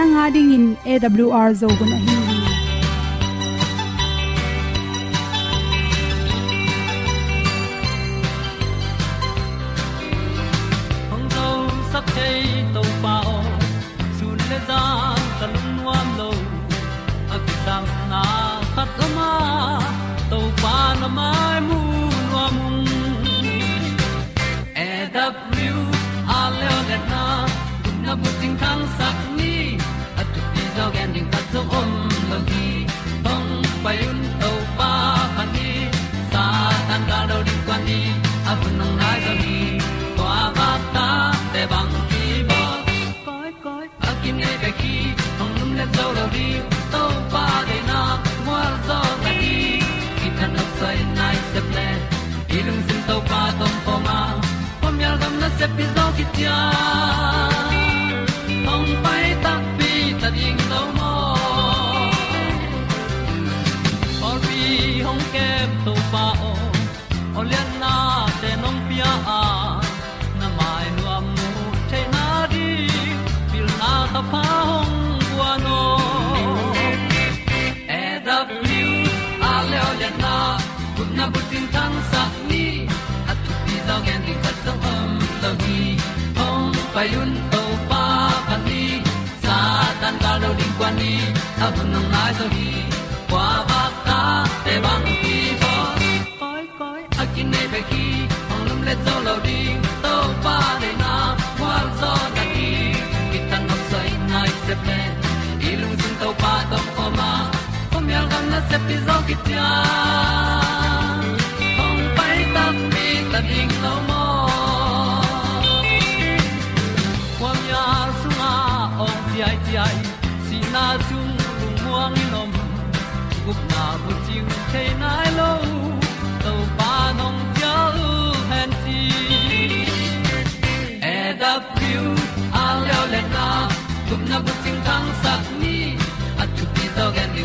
nanga ding in awr zo gun a hi hong zo sak chei to pao sun le za nuam lo na khat ma to pa na mai mu nuam e a le na kun na bu tin kan sak zo om lo gi hong pai un to pa pa ni sa tan ga do di kwan ni a bu nang za zo gi a ba ta te bang ki ba koi koi a kim nei be ki hong lum le zo lo di to pa de na mo zo ta ni ki tan no sai nai se ple ilung sin to pa tom pa ma. Pom yal gam na se pi zo ki ti a payun to pa pan ni, sa tan ka lo ding kwan ni, a bu nang mai so hi kwa ba ta te bang ki bo koi koi, a kin nei pe ki, ong lum le zo lo ding, to pa de na kwa zo ta ki. Ki tan nok sai nai se pe, i ilung sun to pa tom ko ma. Ko mi al gan na se pi zo ki ti a te nai lo to pa nong pia u han ti e da pru a leo le na gup na bu ting tang sat ni at tu pi zo gen ni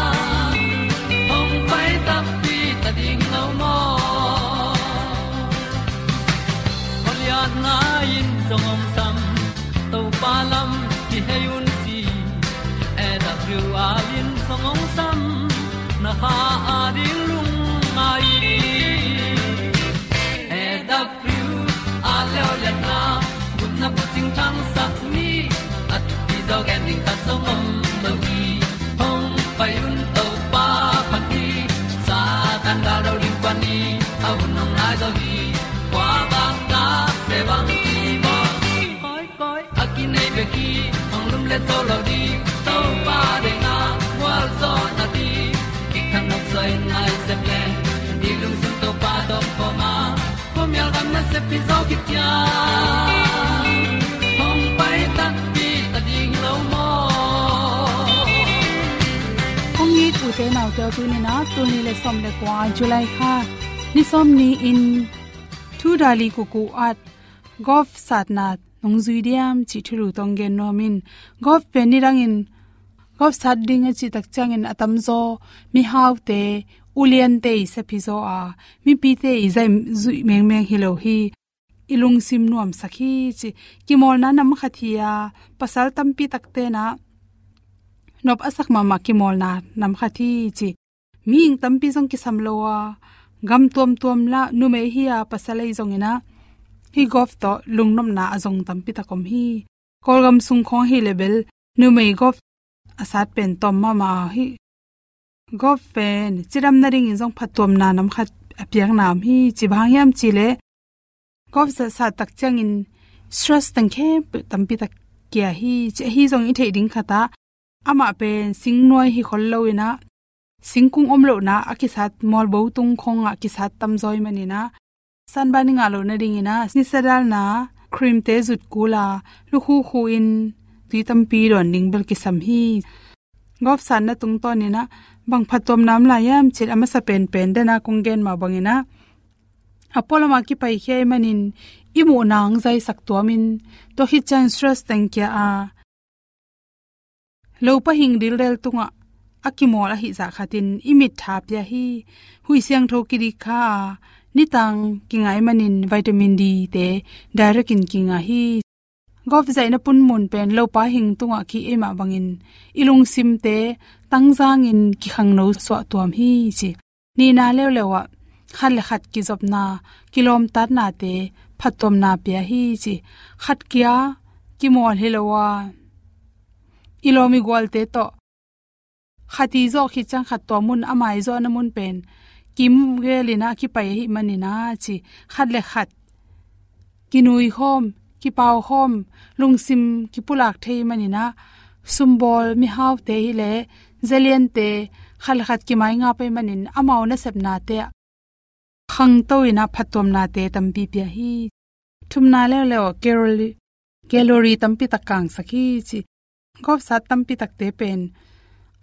se pi zo ki tia hong pai ta pi ta ding lo mo ong ni tu te nau te tu ni na tu ni le som le kwa july kha ni som ni in thu dali ku ku at golf sat na nong zui diam chi thuru tong gen no min. Golf pe ni rang in golf sat ding chi tak chang in atam zo, mi hau te ulian te se phizo a mi pi te i zai zui meng meng hilo hi ilung sim nuam sakhi chi kimol na nam khathia pasal tampi takte na nop asak ma ma kimol na nam khathi chi ming tampi jong ki samlowa gam tuam tuam la nu me hi a pasalai jong ina hi gof to lungnom na azong tampi takom hi kolgam sung khong hi level nu me gof asat pen tom ma ma hi gof pen chiram na ring jong phatom na nam khat apiang nam hi chi bhang yam chi le gof sa sa tak chang in stress tang khe tampi tak kya hi, che hi jong i thei ding khata ama pen sing noi hi khol lo ina. Singkung omlo na akisat mol bo tung khong a tam zoi mani na san ba ni nga lo na ding ina. Ni sadal na, cream te zut kula lu khu khu in ti tam pi ron ning bel ki sam hi. Gop san na tung to ni na. บางผัดตมน้ำลายแยมชิดอมสเปนเป็นได้นะคงเกนมาบางนะอพอลมากิไปเขยมันินอิมูนางใจสักตัวมินตัวฮิจันสตรสตังเกียอาเลวปะหิงดิลเรลตุงะอักิมอลอหิสาขาตินอิมิดทาบยาฮีหุยเสียงโทกิริคานิตังกิงไอมันินวิตามินดีเตไดร์กินกิงอาฮี zai na pun mun pen lo pa hing tunga ki ema bangin. Ilung sim te tangjang in ki khang no so tuam hi chi. Ni na le lewa khat le khat ki job na, kilom tar na te phatom na pya hi chi. Khat kya ki mol hilowa ilomi gol te to. Khati zo khi chang khat to mun, amai zo na mun pen. Kim ge lina ki pai hi manina chi. Khat le khat. Kinui khom ki pau khom lungsim ki pulak thei manina sumbol mi haw te hi le zelian te khal khat ki mai nga pe manin amau na sep na te khang to ina phatom na te tam pi pya hi thum na le le keroli calorie tam pi takang sakhi chi gop sat tam pi tak te pen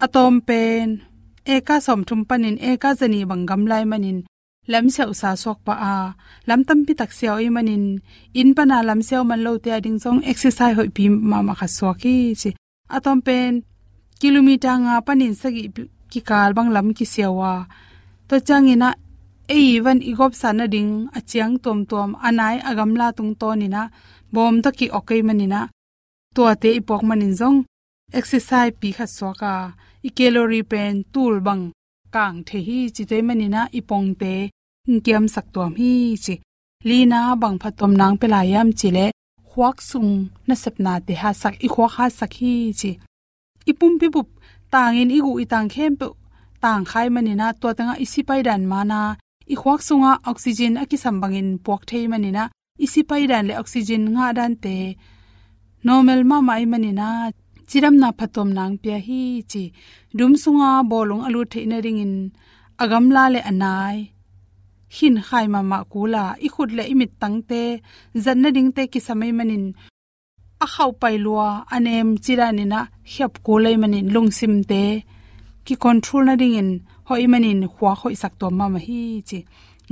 atom pen eka som thum panin eka zani bangam lai manin lam seu sa sok pa a. Lam tam pi tak seo imanin in pana lam seo man lo te ading song exercise hoi pi ma ma kha so ki chi. Atom pen, kilometer nga panin sagi ki kal bang lam ki sewa to chang ina ei van igop sana ding achiang tom tom anai agam la tung to ni na, bom to ki okay manina to ate ipok manin zong, exercise pi kha so ka i calorie pen tul bang kang the hi chi te manina ipong te, ngiam sak tom hi chi. Lina bang phatom nang pela yam chile khwak sung na sapna te ha sak, i khwa kha sak hi chi. Ipum pi bup tangin igu itang khem pe, tang khai manina to tanga isipai dan mana i khwak sunga oxygen aki sambangin pok thei manina isipai dan le oxygen nga dan te. Normal ma mai manina chiram na phatom nang pya hi chi. Dum sunga bolung alu theina ringin agam la le anai. Hin khai ma ma kula i khut le imit tangte zanna ding te ki samai manin. A khau pai lua. Anem chirani na hyap ko lei manin lungsim te. Ki control na ding in. Hoi manin khwa khoi sak to ma ma hi chi.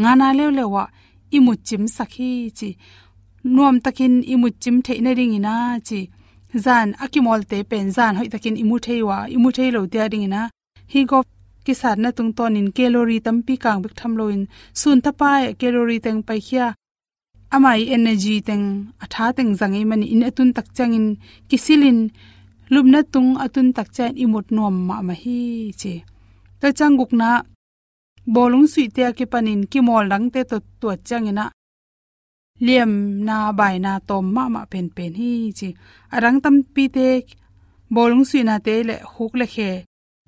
Nga na le le wa. Imu chim sakhi chi. Nuam takin imu chim theina ring ina chi zan akimol te pen, zan, hoi takin imu theiwa imu thei lo tia ding na hi go ki sat na tung ton in calorie tampi kang bik tham lo in. Sun ta pa e calorie teng pai khia. Amai energy teng, atha teng zangai e mani in atun tak changin kisilin. Lumna tung atun tak chain imut nom ma ma hi che. Ta changguk na, bolung sui te ke panin ki mol dang te to to changina เลี่ยมนาใบนาตมมามาเป็นเป็นฮีจีอรังตัมปีเตบอลุงสุนาเตและฮุกและเค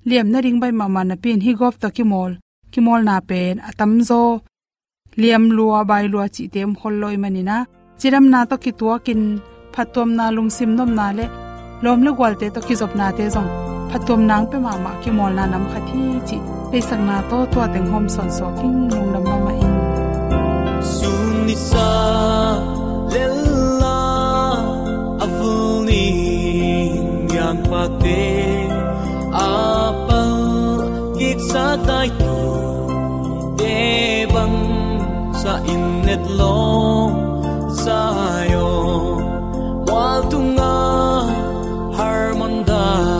เลี่ยมนาริงใบมามานาเป็นฮีกอบตะกิมอลกิมอลนาเป็นอตัมโซเลี่ยมลัวใบลัวจีเต็มคนลอยมานี่นะจิดำนาตกิตัวกินผัดตัวนาลุงซิมนมนาเละลมเละกวลเตตกิจบนาเตจงผัดตัวนางไปมามากิมอลนานำคที่จีไปสังนาโตตัวเต็งโฮมสอนสอกิ้งลงดำมาใหม่ ni sa lella avuni yang pate apa git tai tu de sa innet lo, sayo wal tunga harmon dai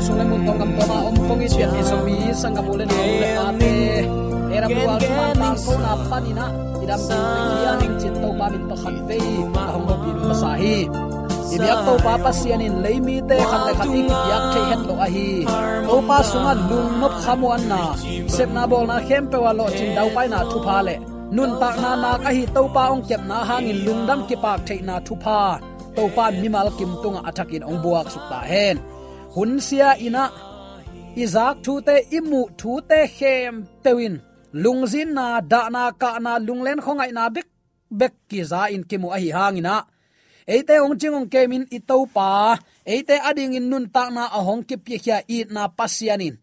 na song kam nei tang sung le mun tong kam to ma om kong i chiat e so mi sang kam le na le pa te era bu al man tang ko na pa ni na idam tu ya ning chin to pa min to khat ve ta hong ho pi ma sa hi ibyak to pa pa sian in leimi te khat le khat ik yak the het lo a hi to pa sunga lung nop khamu an na sep na bol na khem pe wa lo chin dau pai na thu pha le nun tak na na ka hi to pa ong kep na hangin lungdam ki pak the na thu pha to pa mimal kim tunga athakin ong buak sukta hen hun sia ina. Izak thu te imu thu te khem tewin. Lungzin na da na ka na lunglen khongai na bek bek ki za in kimu ahi hangina eite ong chingong kemin itau pa. Eite ading in nun ta na ahong ki pi khia i na pasianin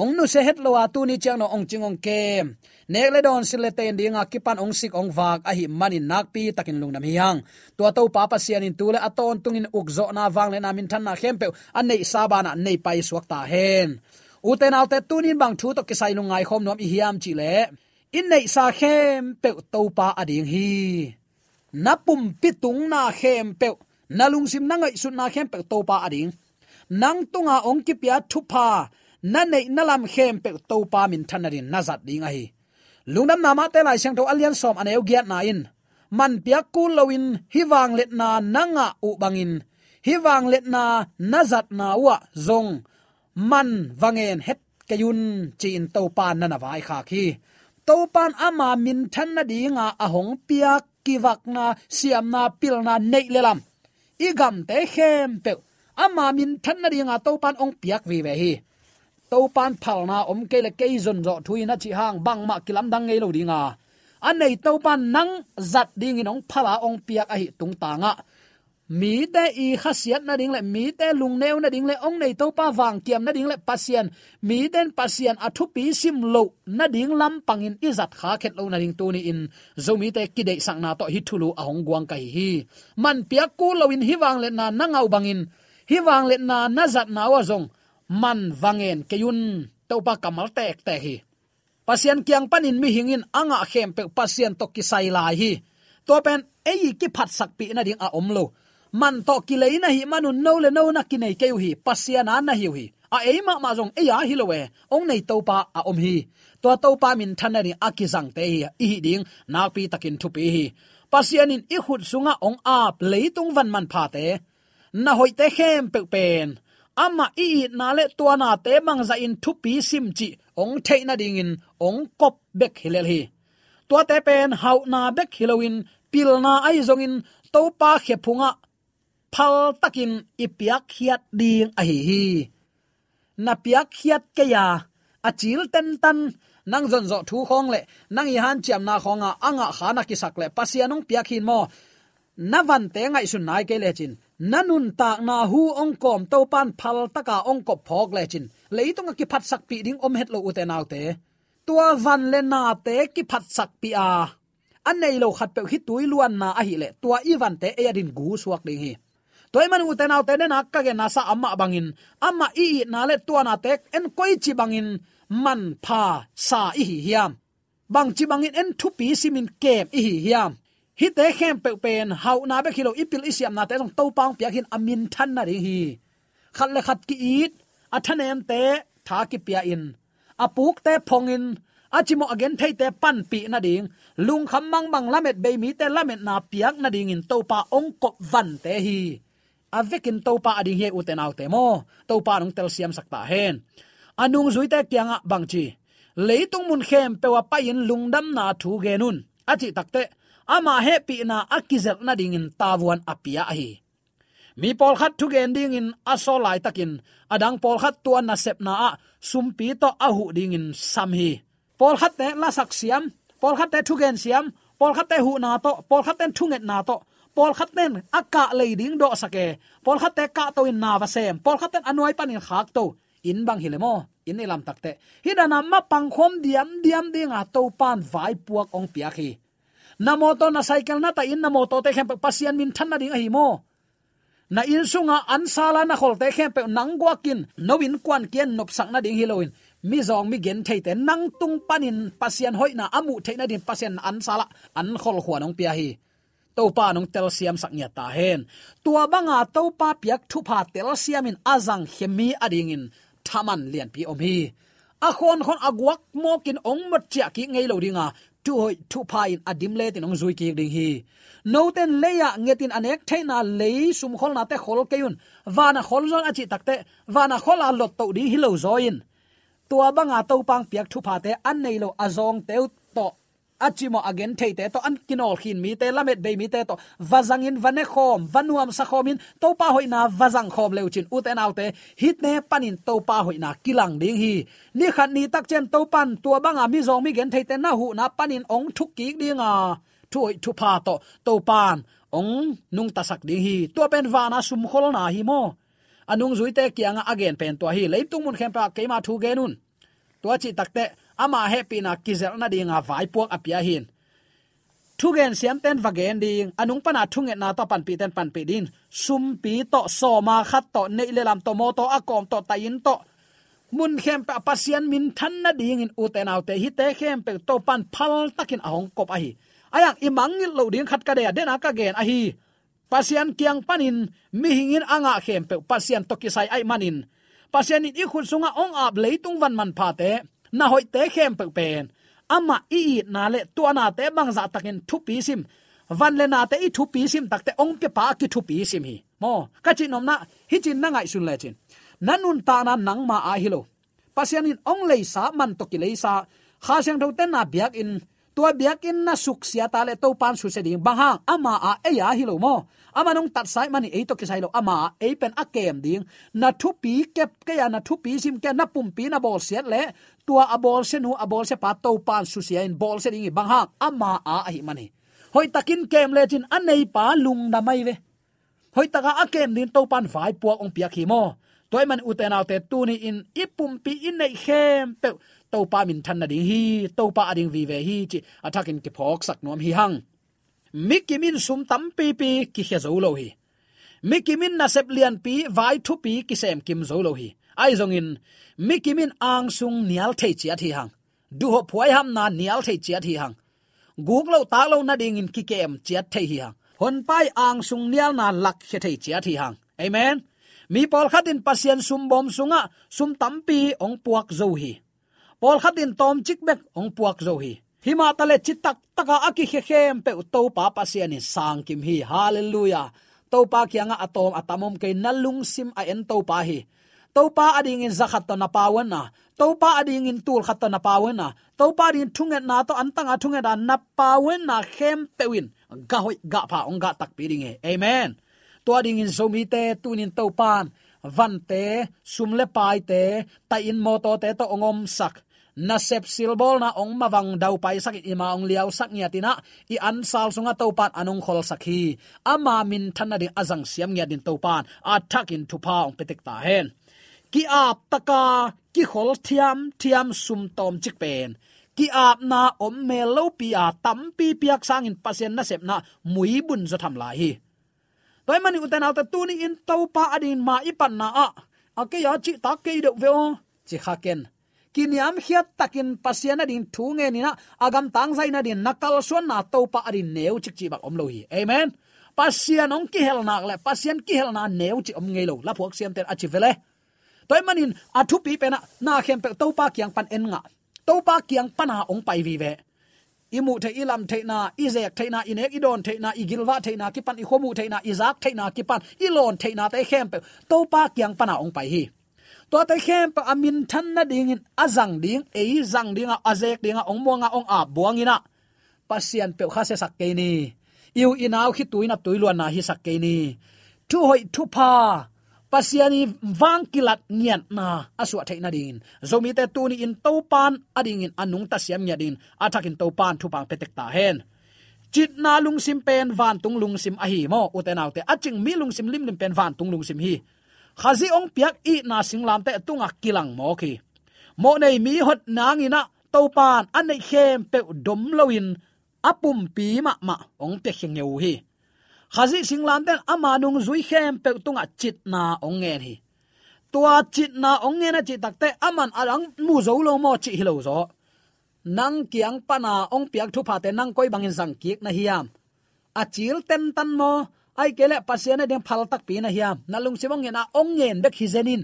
ong nu se het lo tu ni chang no ong chingong kem. Nek le don sile ten dinga kipan ong sik ong vak a hi mani nak pi takin lung nam hiang. To to papa sian in tule aton tungin ukzo na wang le na min than na khempe an nei sabana nei pai suak ta hen. Uten alte tunin bang thu to kisai lungai khom nom i hiam chi le. In nei sa khem pe to pa ading hi. Napum pitung na khem pe nalung sim na ngai sun na khem pe to pa ading nang tunga ong ki pia thu pa na nei nalam khem pe to pa min thanarin nazat ding ahi lungnam nama te lai sang to alian som aneu giat na in. Man pia kul lowin hiwang let na nanga u bangin hiwang let na nazat na wa zong. Man wangen het kayun chin to pan na vai kha khi to pan ama min than na dinga ahong pia kiwak na siam na pil na nei lelam. Igam te khem pe ama min than na dinga to pan ong piak vi ve hi to pan phal na om ke le ke zon zo thuina chi hang bang ma kilam dang ngei lo dinga an nei to pan nang zat ding in ong phala ong piak a hi tung tanga mi te i khasiat na ding le mi te lung neu na ding le ong nei to pa wang kiam na ding le pasien. Mi ten pasien athu pi sim lo na ding lam pangin izat kha khet lo na ding tu ni in. Zomi te kidei sang na to hi thulu a hong guang kai hi. Man pia ku lo in, hi wang le na nangau bangin hi wang le na na zat na wa zong man wangen, keyun to pa kamal tek te hi. Pasien kyang panin mi hingin anga khem pe pasien to ki sai lai hi. To pen ei ki phat sak pi na ding a omlo man to ki le na hi manu no le no na ki nei keu hi pasian an na hi hi. A ei ma ma jong ei a hi lo we, ong nei to pa a om hi. To to pa min than ni a ki jang te hi, i ding na pi takin thu pi hi. Pasian in i khut sunga ong a tung van man pha te. Na hoi te khem pe pen ama i na le to na te mang za in thu pi sim chi. Ong theina ding in, ong kop bek hilel hi. To te pen, hau na bek hilowin, pil na ai zong in to pa khe phunga, phal takin ipiak hiat ding a hi hi. Na piak hiat ke ya achil ten tan, nang zon zo thu khong le, nang i han chiam na khonga, anga khana ki sak le pasianung piak hin mo. Navan te ngai sun nai ke le chin nanun tak na hu ong kom to pan phal taka ong ko phok le chin. Leitung ki phat sak pi ding om het lo uten naw te. Tua van le na te ki phat sak pi a. An nei lo khat pe hi tui luan na a hi le. Tua i van te e din gu suak ding hi. Toy man u tenaw te na ka ge na sa amma bangin. Amma i na le tua na te en koi chi bangin. Man pha sa i hi hiam. Bang chi bangin en thu pi simin kem i hi hiam hi te khem pe pen hau na be khilo ipil isiam na te jong to pang pia hin amin than na ri hi. Khat le khat ki it a thanem te tha ki pia in. Apuk te phongin achimo again thei te pan pi na ding. Lung kham mang mang lamet be mi te lamet na piak na ding in to pa ong kop van te hi. Avekin topa ading he uten autte mo. Topa nong tel siam sakta hen. Anung zuite kyanga bangchi leitung mun khem pewa payin lungdam na thu genun achi takte ama he pi na akizel na ding in tawon apia hi. Mi pol khat thu gen ding in aso lai takin. Adang pol khat tuan na sep na a sumpi to ahu ding in sam hi. Pol khat te la sak siam pol khat te thu gen siam pol khat te hu na to pol khat ten thu nget na to. Pol khat ten aka leiding do sake pol khat te ka to in na va sem. Pol khat ten anuai panin khak to. In bang hilemo in ilam takte hidana ma pang khom diam diam dinga to pan vai puak ong pia khi na moto na cycle na ta in na moto te khem pasian min than na ding hi mo. Na in sunga an sala na khol te khem pe nang gwa no win kwan kien nop sak na ding hiloin mi zong mi gen thei te nang tung panin pasian hoi na amu thei na din pasian an sala an khol huanong pia hi. To pa nong tel siam sak nya ta hen. Tua banga to pa piak thu pha tel siam in azang hemi ading in. Thaman lian pi om hi. A khon khon agwak mokin ong mat chia ki ngei lo ringa tu hoi, tu pa in adim le tin ong zui ki ding hi. No ten leya ngetin anek thaina le sum khol na te khol keun wana khol zon achi takte wana khol a lot to ding hi lo zoin tua banga to pang piak thu pha te, an nei lo azong teu to achimo again theite to, an kinol khin mi te, lamet be mi te to. Wazangin vane khom, vanuam sa khomin to pa hoina wazang khom leuchin uten autte hit ne panin to pa hoina kilang ding hi. Ni khat ni tak chen to pan tua banga mi zong mi gen theite na hu na panin ong thuk ki dinga thuoi thu pa to to pan ong nung tasak ding hi. Tua pen wana sum khol na hi mo. Anung zuite kianga again pen to hi. Leitung mun khem pa keima thu genun. Tua chi takte ama happy na kizel na dinga vai puak apia hin. Thugen siam ten vagen ding, anung pana thunget na to pan pi ten pan pi din. Sum pi to so ma khat to nei le lam to mo to akom to tayin to. Mun khem pa pasian min than na ding in uten autte hi te khem pe to pan phal takin ahong kop a hi. Ayak imangil lo ding khat ka de den ka gen a hi. Pasian kiang panin, mi hingin anga khem pe pasian to kisai ai manin. Pasian in ikhul sunga ong ap leitung van man pha te na hoi te khem pe pen. Ama i i na le tu na te bang za takin thu pi sim. Van le na te i thu pi sim tak te ong pe pa ki thu pi sim hi. Mo, ka chi nom na, hi chin na ngai sun le chin. Nanun ta na nang ma a hi lo. Pasian in ong le sa, man to ki le sa. Kha siang tho te na biak in. Tua biak in na suk sia ta le to pan su se ding. Bang hang ama a e ya hi lo mo. Ama nong tat sai mani e to ki sai lo. Ama e pen a kem ding. Na thu pi kep ke ya na thu pi sim ke na pum pi na bol siat le tua abol bol se nu, a se pa to pan su sia in bol se ding bang ha ama a hi mani hoi takin kem le chin anei pa lung na mai ve. Hoi taka a kem din to pan vai puak ong piak hi mo. Toy man uten autte tu ni in ipum pi in nei khem pe. To pa min than na ding hi to pa ading vi ve hi chi athakin ki phok sak nom hi hang. Mikimin sum tam pi pi ki he zo lo hi. Mikimin na sep lian pi, vai thu pi ki sem kim zo lo hi ai zong in mikimin ang sung nial thei chi athi hang. Du ho phuai ham na nial thei chi athi hang. Guk lo ta lo na ding in ki kem chiat thei hi hang. Hon pai ang sung nial na lak khe thei chi athi hang. Amen. Mi pol khatin pasien sum bom sunga, sum tampi ong puak zo hi. Pol khatin tom chik bek ong puak zo hi. Hima tale chitak taka aki khe khem pe to pa pasien in sang kim hi. Hallelujah. To pa kyanga atom atamom ke nalung sim a en to pa hi topa ading in zakhat to na pawan na to ading in tul khat to na pawan na to din thunget na to antanga thunget na pawan na khem pewin ga hoi ga pa ong ga tak piringe amen. To ading in zomi te tunin topan van te sumle pai te ta in moto te to ongom sak. Na sep silbol na ong mawang dau pai sak, ima ong liaw sak nya tina. I an sal sunga topan anong khol sakhi ama min thana ding azang siam nya din topan a in thupa ong petek ta hen ki ap taka, ki khol thiam thiam sum tom chik pen. Ki ap na om me lo pi a tam pi piak sang in pasien na sep na mui bun zo tham lai hi. Toy mani uten auta ni in to pa adin ma ipan na a. Ake ya chi ta ke do ve o. Chi khaken kiniam hiat takin pasiana din thu nge ni na agam tang zai na din nakal suan na to pa adin neu chik chi bak om lo hi. Amen. Pasian ong ki hel nak le pasian ki hel na neu chi om nge lo. La phok siam ten achi vele toy manin athu pi pe na na khem pe to pa kyang pan en nga to pa kyang pana ong pai vi ve imu the ilam the na izek the na inek idon the na igilwa the na kipan i khomu the na izak the na kipan ilon the na te khem pe to pa kyang pana ong pai hi to te khem pa amin than na ding in azang ding e zang ding a azek ding a ong mo nga ong a buangina pasian pe kha se sak ke ni iu inaw khi tuina tuilua na hi sak ke ni tu hoi tu pa pasiani wang kilat nian na. Aswa theina din zomi te tuni in topan ading in anung ta siam nya din athakin topan thu pang petek ta hen. Chit na lung sim pen, van tung lung sim a hi mo. Utenaw te aching mi lung sim lim lim pen, van tung lung sim hi. Khazi ong piak i na singlam te tunga kilang mo ki mo nei mi hot nangina topan anei khem pe dom loin apum pi ma ma ong pe khengeu hi khazi singlam ten ama nung zui khem pe tunga chit na ongen hi tua chit na ongen a chi takte aman alang mu zo lo mo chi hilo zo. Nang kiang pana ong piak thu pha te nang koi bangin sang kiek na hiam a chil ten tan mo, ai kele pasiana ding phal tak pi na hiam nalung simong na ong ngen bek hi zenin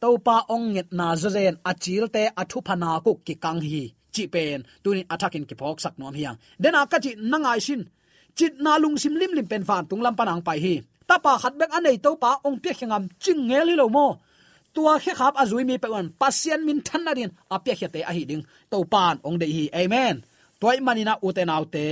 to pa ong nget na zo zen, a chil te a thu phana ku ki kang hi, chi pen tunin attacking ki phok sak nom hiang den a ka chi nangai sin chit na lung sim lim lim pen fan tung lam panang pai hi. Tapa khat bek anei to pa ong pe khingam ching nge li lo mo. Tua khe khap azui mi pe wan pasien min than na din, a pe khete a hi ding. To pan ong de hi, amen. Toy manina uten autte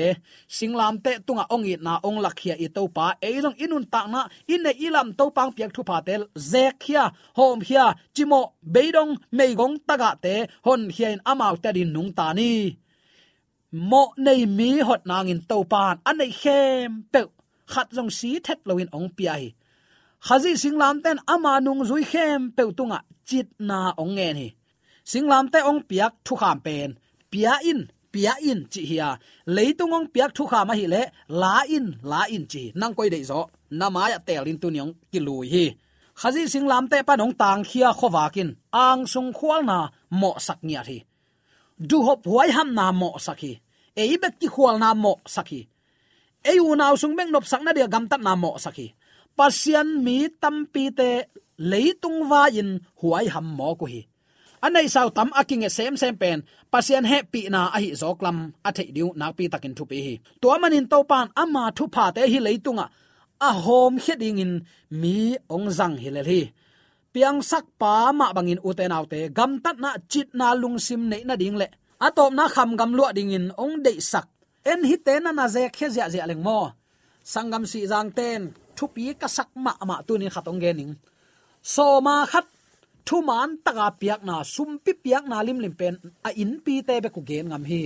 singlam te. Tunga ongi na ong lakhia i to pa. E long inun ta na in ne ilam to pang piak thu pa tel zekhia hom khia chimo beidong meigong taga te, hon hian amau te din nung ta ni mo nei mi hot nang in topan an nei khem pe khat jong si thet loin ong pi ai khazi singlam ten ama nung zui khem pe tunga chit na ong nge ni singlam te ong piak thu kham pen pia in pia in chi hia leitung ong piak thu kham hi le la in la in chi nang koi dei zo na ma ya tel in tu nyong ki lui hi khazi singlam te pa nong tang khia khowakin ang sung khwal na mo sak nya thi du hop huai ham na mo saki. Ei bek ki khwal na mo saki. Ei u naw sung beng nop sak na dia gam tat na mo saki. Pasian mi tampi te leitung wa in huai ham mo ko hi anei sau tam aking e sem sem pen, pasian pi na a hi zoklam a the diu na pi takin thu pi hi. To manin to pan ama thu pha te hi leitunga. A hom heding in mi ong zang hi le hi piang sak pa ma bangin uten autte gam tat na chit na lung sim nei na ding le. Atom na kham gam lua ding in ong de sak. En hi te na na ze khe zia zia leng mo. Sangam si jang ten, thu pi ka sak ma ma tu ni khatong ge ning. So ma khat, thu man taka piak na, sum pi piak na lim lim pen, a in pi te be ku gen ngam hi.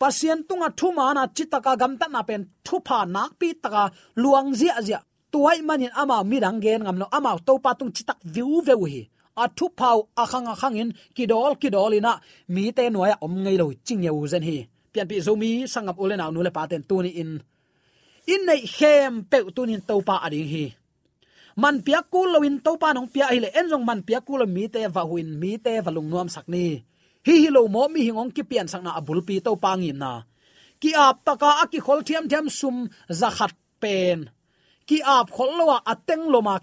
Pasien tunga thu mana chitaka gam ta na pen, thu pha nak pi taka luang zia zia tuai manin ama midang gen ngam no ama to patung chitak view veu hi. A thu pau a khang a khang in, kidol kidol ina. Mi te noya om ngei lo ching yeu zen hi. Pian pi zomi sangam ule na nu le paten tu ni in. In nei hem pe tu ni to pa ading hi. Man pia ku loin to pa nong pia ile en jong man pia ku lo mi te va huin, mi te va lung nuam sak ni. Hi hi lo mo mi hingong ki pian sang na abul pi to pa ngim na. Ki ap taka aki khol thiam thiam sum zakhat pen. Ki ap khol lowa ateng loma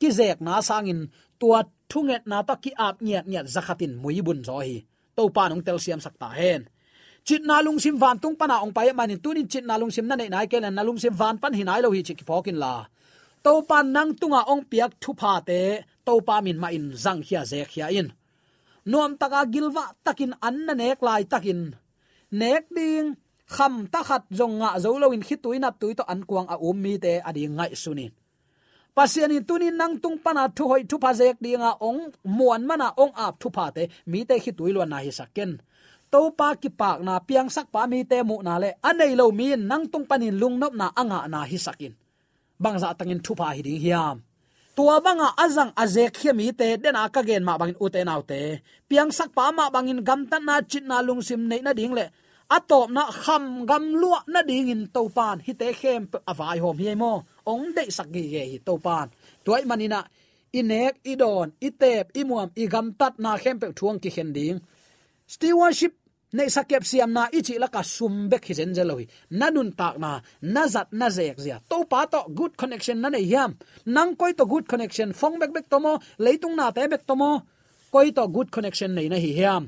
ki zek na sangin tua thunget na ta ki ap nyat nyat zakatin muibun zo hi to pa nong tel siam sakta hen chit na lung sim van tung pana ong pai manin tunin chit na lung sim na nei nai ke na lung sim van pan hinai lo hi chi ki phokin la to pa nang tunga ong piak thu pha te to pa min ma in zang khia ze khia in nuam taka gilwa takin anna nek lai takin nek ding kham ta khat zong nga zo lo in khitui nap tui to an kuang a à um mi te adi à ngai sunin pasian in tunin nang tung pana thu hoi thu pa zek dinga ong muan mana ong ap thu pa te mi te khitui lo na hi saken to pa ki pak na piang sak pa mi te mu na le anei à lo mi nang tung panin lung nop na anga na hi sakin bangza tangin thu pa hi ding hiam. Tua banga azang azek mi te den aka gen ma bangin ute autte piang sak pa ma bangin gam tan na chit na lung sim nei na ding le atop na kham gam lua na ding in to pan hi te khem avai hom hi mo. Ong de sak gi ge hi to pan tuai manina inek idon itep imuam igam tat na khem pe thuang ki khen ding. Stewardship ne sakep siam na ichi la ka sum bek hi zen zeloi nanun tak na nazat na zek zia. To pa to, good connection na ne yam nang koi to good connection phong bek bek tomo leitung na te bek tomo koi to good connection nei na hi yam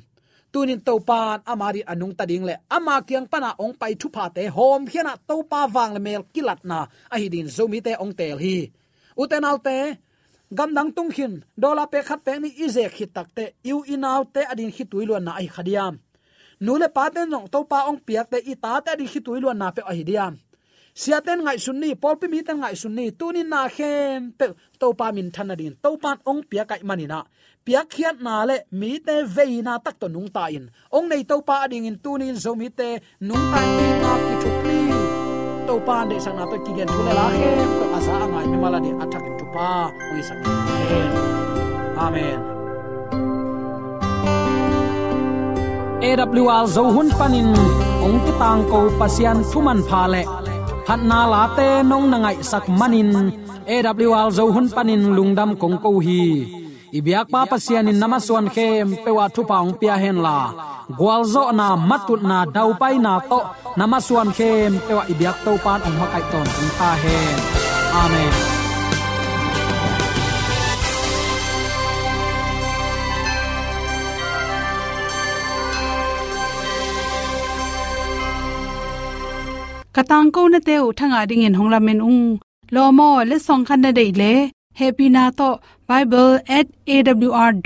tunin topan amari anung tading le, ama kyang pana ong pai thu pa te, hom khiana topa wang le mel kilat na a hi din zomi te ong tel hi. Uten alte gam dang tung khin dola pe khat pe ni ize khi tak te u inaw te adin hi tuilo na ai khadiam nule paten nong topa ong piak te i ta te adin hi tuilo na pe ai diam. Siaten ngai sunni polpi mi ten ngai sunni tunin na khem pe topa min thanadin topan ong piak kai manina piak khiat na le, mi te veina tak to nung ta in. Ong nei to pa ding in tunin zo mi te nung ta ni na ki thupli to pa de sang na to ki gen thule la he to asa angai me mala de atak tu pa oi sang amen. AWR zo hun panin ong ki tang ko pasian thuman pha le. Phat na la te nong na ngai sak manin AWR zo hun panin lungdam kong ko hi ibyak pa pasian in namaswan khem pewa thu paung pia hen la. Gwalzo na matut na dau pai na to. Namaswan khem pewa ibyak to pan ong makai ton ong ta hen. Amen. Katang ko na teu thanga ding in hongla men ung. Lo mo, le song khan na dei le. Happy na to bible@awr.org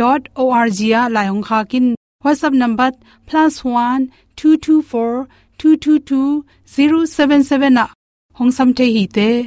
a la hong kha kin. Whatsapp number +1 224 222 077 na hong sam the hi te.